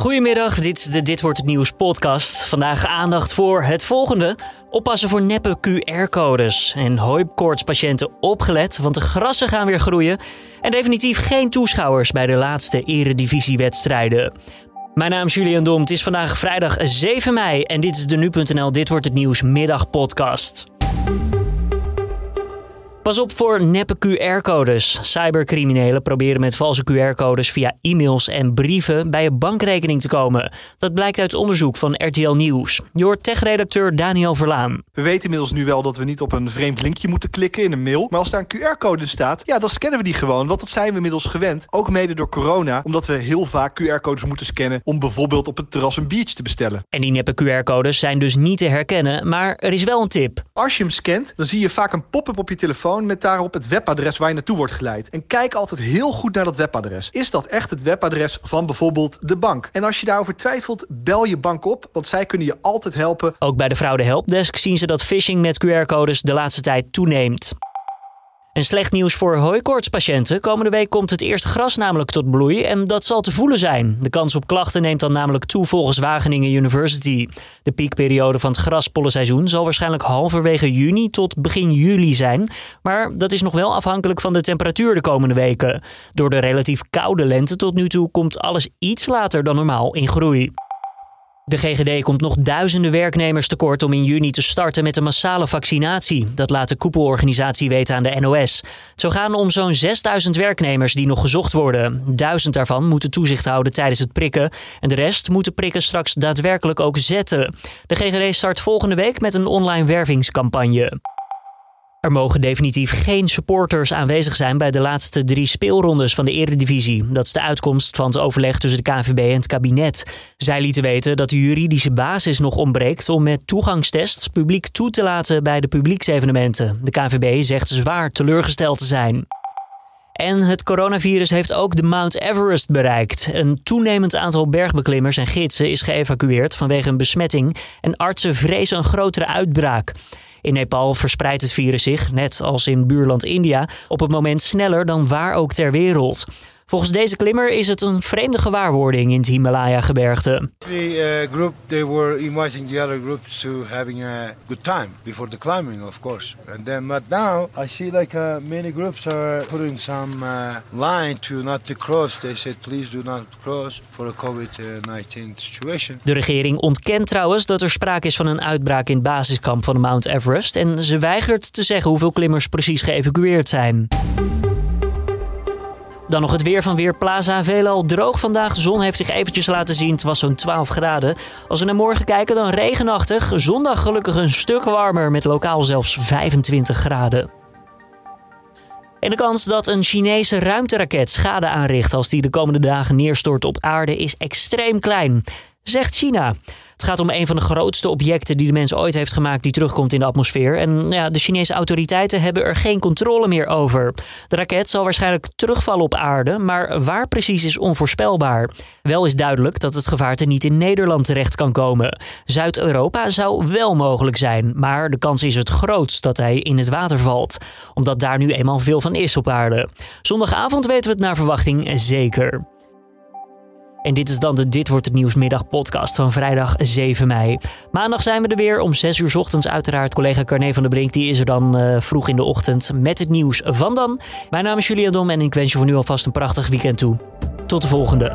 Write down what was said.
Goedemiddag, dit is de Dit Wordt Het Nieuws podcast. Vandaag aandacht voor het volgende. Oppassen voor neppe QR-codes. En hooikoortspatiënten opgelet, want de grassen gaan weer groeien. En definitief geen toeschouwers bij de laatste eredivisiewedstrijden. Mijn naam is Julian Dom. Het is vandaag vrijdag 7 mei en dit is de Nu.nl Dit Wordt Het Nieuws middagpodcast. Pas op voor neppe QR-codes. Cybercriminelen proberen met valse QR-codes via e-mails en brieven bij je bankrekening te komen. Dat blijkt uit onderzoek van RTL Nieuws. Je hoort tech-redacteur Daniel Verlaan. We weten inmiddels nu wel dat we niet op een vreemd linkje moeten klikken in een mail. Maar als daar een QR-code staat, ja, dan scannen we die gewoon. Want dat zijn we inmiddels gewend. Ook mede door corona, omdat we heel vaak QR-codes moeten scannen om bijvoorbeeld op het terras een biertje te bestellen. En die neppe QR-codes zijn dus niet te herkennen, maar er is wel een tip. Als je hem scant, dan zie je vaak een pop-up op je telefoon met daarop het webadres waar je naartoe wordt geleid. En kijk altijd heel goed naar dat webadres. Is dat echt het webadres van bijvoorbeeld de bank? En als je daarover twijfelt, bel je bank op, want zij kunnen je altijd helpen. Ook bij de fraude helpdesk zien ze dat phishing met QR-codes de laatste tijd toeneemt. En slecht nieuws voor hooikoortspatiënten. Komende week komt het eerste gras namelijk tot bloei en dat zal te voelen zijn. De kans op klachten neemt dan namelijk toe volgens Wageningen University. De piekperiode van het graspollenseizoen zal waarschijnlijk halverwege juni tot begin juli zijn. Maar dat is nog wel afhankelijk van de temperatuur de komende weken. Door de relatief koude lente tot nu toe komt alles iets later dan normaal in groei. De GGD komt nog duizenden werknemers tekort om in juni te starten met een massale vaccinatie. Dat laat de koepelorganisatie weten aan de NOS. Zou gaan om zo'n 6000 werknemers die nog gezocht worden. Duizend daarvan moeten toezicht houden tijdens het prikken. En de rest moeten prikken straks daadwerkelijk ook zetten. De GGD start volgende week met een online wervingscampagne. Er mogen definitief geen supporters aanwezig zijn bij de laatste drie speelrondes van de Eredivisie. Dat is de uitkomst van het overleg tussen de KNVB en het kabinet. Zij lieten weten dat de juridische basis nog ontbreekt om met toegangstests publiek toe te laten bij de publieksevenementen. De KNVB zegt zwaar teleurgesteld te zijn. En het coronavirus heeft ook de Mount Everest bereikt. Een toenemend aantal bergbeklimmers en gidsen is geëvacueerd vanwege een besmetting en artsen vrezen een grotere uitbraak. In Nepal verspreidt het virus zich, net als in buurland India, op het moment sneller dan waar ook ter wereld. Volgens deze klimmer is het een vreemde gewaarwording in het Himalaya-gebergte. The uh, group they were inviting the other groups to having a good time before the climbing, of course. And then, but now I see like uh, many groups are putting some uh, line to not to cross. They said please do not cross for a COVID-19 situation. De regering ontkent trouwens dat er sprake is van een uitbraak in het basiskamp van Mount Everest en ze weigert te zeggen hoeveel klimmers precies geëvacueerd zijn. Dan nog het weer van Weerplaza. Veelal droog vandaag. De zon heeft zich eventjes laten zien. Het was zo'n 12 graden. Als we naar morgen kijken, dan regenachtig. Zondag gelukkig een stuk warmer met lokaal zelfs 25 graden. En de kans dat een Chinese ruimteraket schade aanricht als die de komende dagen neerstort op aarde is extreem klein, zegt China. Het gaat om een van de grootste objecten die de mens ooit heeft gemaakt die terugkomt in de atmosfeer. En ja, de Chinese autoriteiten hebben er geen controle meer over. De raket zal waarschijnlijk terugvallen op aarde, maar waar precies is onvoorspelbaar. Wel is duidelijk dat het gevaarte niet in Nederland terecht kan komen. Zuid-Europa zou wel mogelijk zijn, maar de kans is het grootst dat hij in het water valt. Omdat daar nu eenmaal veel van is op aarde. Zondagavond weten we het naar verwachting zeker. En dit is dan de Dit Wordt Het Nieuwsmiddag podcast van vrijdag 7 mei. Maandag zijn we er weer om 6 uur ochtends uiteraard. Collega Carne van der Brink die is er dan uh, vroeg in de ochtend met het nieuws van dan. Mijn naam is Julia Dom en ik wens je voor nu alvast een prachtig weekend toe. Tot de volgende.